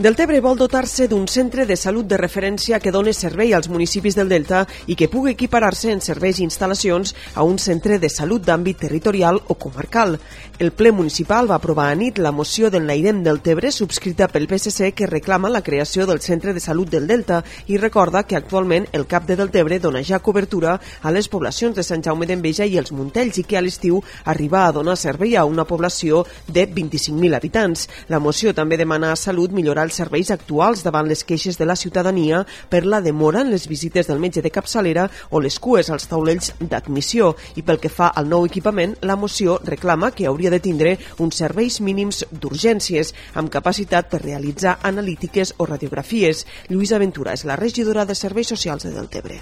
Deltebre vol dotar-se d'un centre de salut de referència que doni servei als municipis del Delta i que pugui equiparar-se en serveis i instal·lacions a un centre de salut d'àmbit territorial o comarcal. El ple municipal va aprovar a nit la moció del Nairem Deltebre subscrita pel PSC que reclama la creació del centre de salut del Delta i recorda que actualment el CAP de Deltebre dona ja cobertura a les poblacions de Sant Jaume d'Enveja i els Montells i que a l'estiu arriba a donar servei a una població de 25.000 habitants. La moció també demana a Salut millorar els serveis actuals davant les queixes de la ciutadania per la demora en les visites del metge de capçalera o les cues als taulells d'admissió. I pel que fa al nou equipament, la moció reclama que hauria de tindre uns serveis mínims d'urgències amb capacitat per realitzar analítiques o radiografies. Lluïsa Ventura és la regidora de Serveis Socials de Deltebre.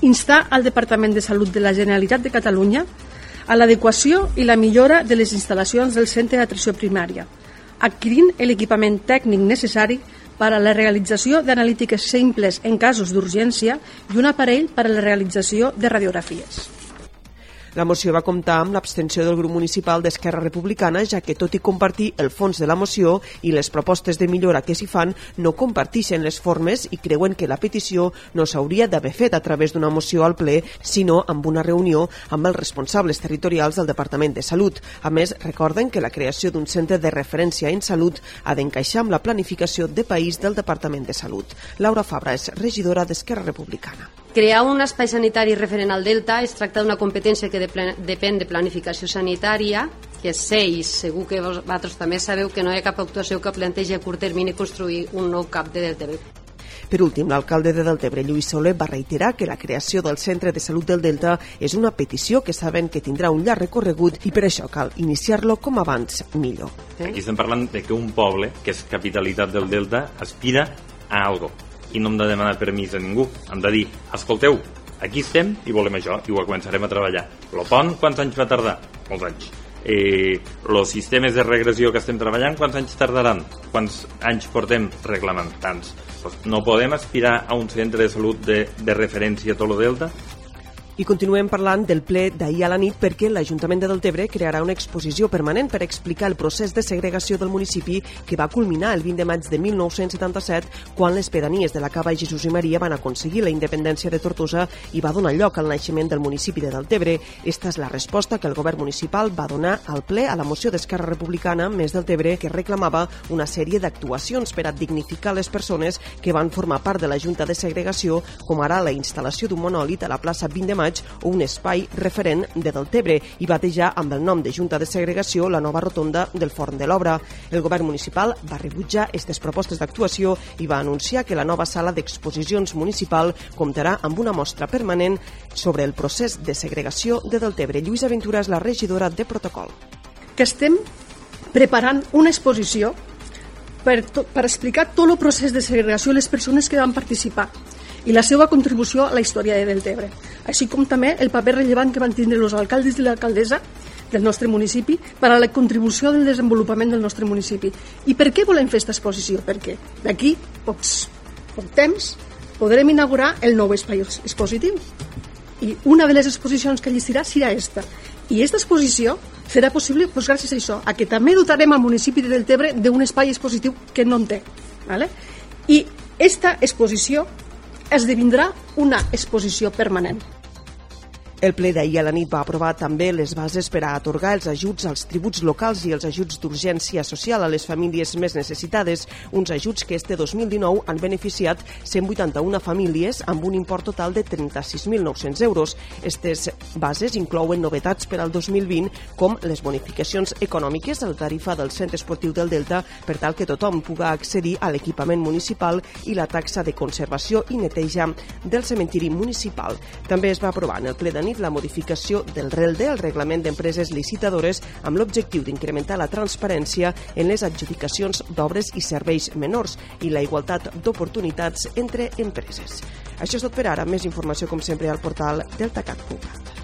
Instar al Departament de Salut de la Generalitat de Catalunya a l'adequació i la millora de les instal·lacions del centre d'atenció primària, adquirint l'equipament tècnic necessari per a la realització d'analítiques simples en casos d'urgència i un aparell per a la realització de radiografies. La moció va comptar amb l'abstenció del grup municipal d'Esquerra Republicana, ja que tot i compartir el fons de la moció i les propostes de millora que s'hi fan, no compartixen les formes i creuen que la petició no s'hauria d'haver fet a través d'una moció al ple, sinó amb una reunió amb els responsables territorials del Departament de Salut. A més, recorden que la creació d'un centre de referència en salut ha d'encaixar amb la planificació de país del Departament de Salut. Laura Fabra és regidora d'Esquerra Republicana. Crear un espai sanitari referent al Delta es tracta d'una competència que depèn de planificació sanitària, que sé i segur que vosaltres també sabeu que no hi ha cap actuació que plantegi a curt termini construir un nou cap de Deltebre. Per últim, l'alcalde de Deltebre, Lluís Soler, va reiterar que la creació del Centre de Salut del Delta és una petició que saben que tindrà un llarg recorregut i per això cal iniciar-lo com abans millor. Aquí estem parlant de que un poble, que és capitalitat del Delta, aspira a algo i no hem de demanar permís a ningú. Hem de dir, escolteu, aquí estem i volem això, i ho començarem a treballar. Lo pont, quants anys va tardar? Molts anys. Eh, los sistemes de regressió que estem treballant, quants anys tardaran? Quants anys portem reclamant? Tants. Pues no podem aspirar a un centre de salut de, de referència a tot el Delta i continuem parlant del ple d'ahir a la nit perquè l'Ajuntament de Deltebre crearà una exposició permanent per explicar el procés de segregació del municipi que va culminar el 20 de maig de 1977 quan les pedanies de la Cava i Jesús i Maria van aconseguir la independència de Tortosa i va donar lloc al naixement del municipi de Deltebre. Esta és la resposta que el govern municipal va donar al ple a la moció d'Esquerra Republicana més Deltebre que reclamava una sèrie d'actuacions per a dignificar les persones que van formar part de la Junta de Segregació, com ara la instal·lació d'un monòlit a la plaça 20 de maig maig un espai referent de Deltebre i batejar amb el nom de Junta de Segregació la nova rotonda del Forn de l'Obra. El govern municipal va rebutjar aquestes propostes d'actuació i va anunciar que la nova sala d'exposicions municipal comptarà amb una mostra permanent sobre el procés de segregació de Deltebre. Lluïsa Ventura és la regidora de protocol. Que estem preparant una exposició per, to, per explicar tot el procés de segregació i les persones que van participar i la seva contribució a la història de Deltebre, així com també el paper rellevant que van tindre els alcaldes i l'alcaldessa del nostre municipi per a la contribució del desenvolupament del nostre municipi. I per què volem fer aquesta exposició? Perquè d'aquí pocs, poc temps podrem inaugurar el nou espai expositiu. I una de les exposicions que llistirà serà aquesta. I aquesta exposició serà possible doncs, gràcies a això, a que també dotarem al municipi de Deltebre d'un espai expositiu que no en té. ¿vale? I aquesta exposició esdevindrà una exposició permanent. El ple d'ahir a la nit va aprovar també les bases per a atorgar els ajuts als tributs locals i els ajuts d'urgència social a les famílies més necessitades, uns ajuts que este 2019 han beneficiat 181 famílies amb un import total de 36.900 euros. Estes bases inclouen novetats per al 2020 com les bonificacions econòmiques a la tarifa del centre esportiu del Delta per tal que tothom puga accedir a l'equipament municipal i la taxa de conservació i neteja del cementiri municipal. També es va aprovar en el ple de nit la modificació del RELDE, el Reglament d'Empreses Licitadores, amb l'objectiu d'incrementar la transparència en les adjudicacions d'obres i serveis menors i la igualtat d'oportunitats entre empreses. Això és tot per ara. Més informació, com sempre, al portal deltacat.cat.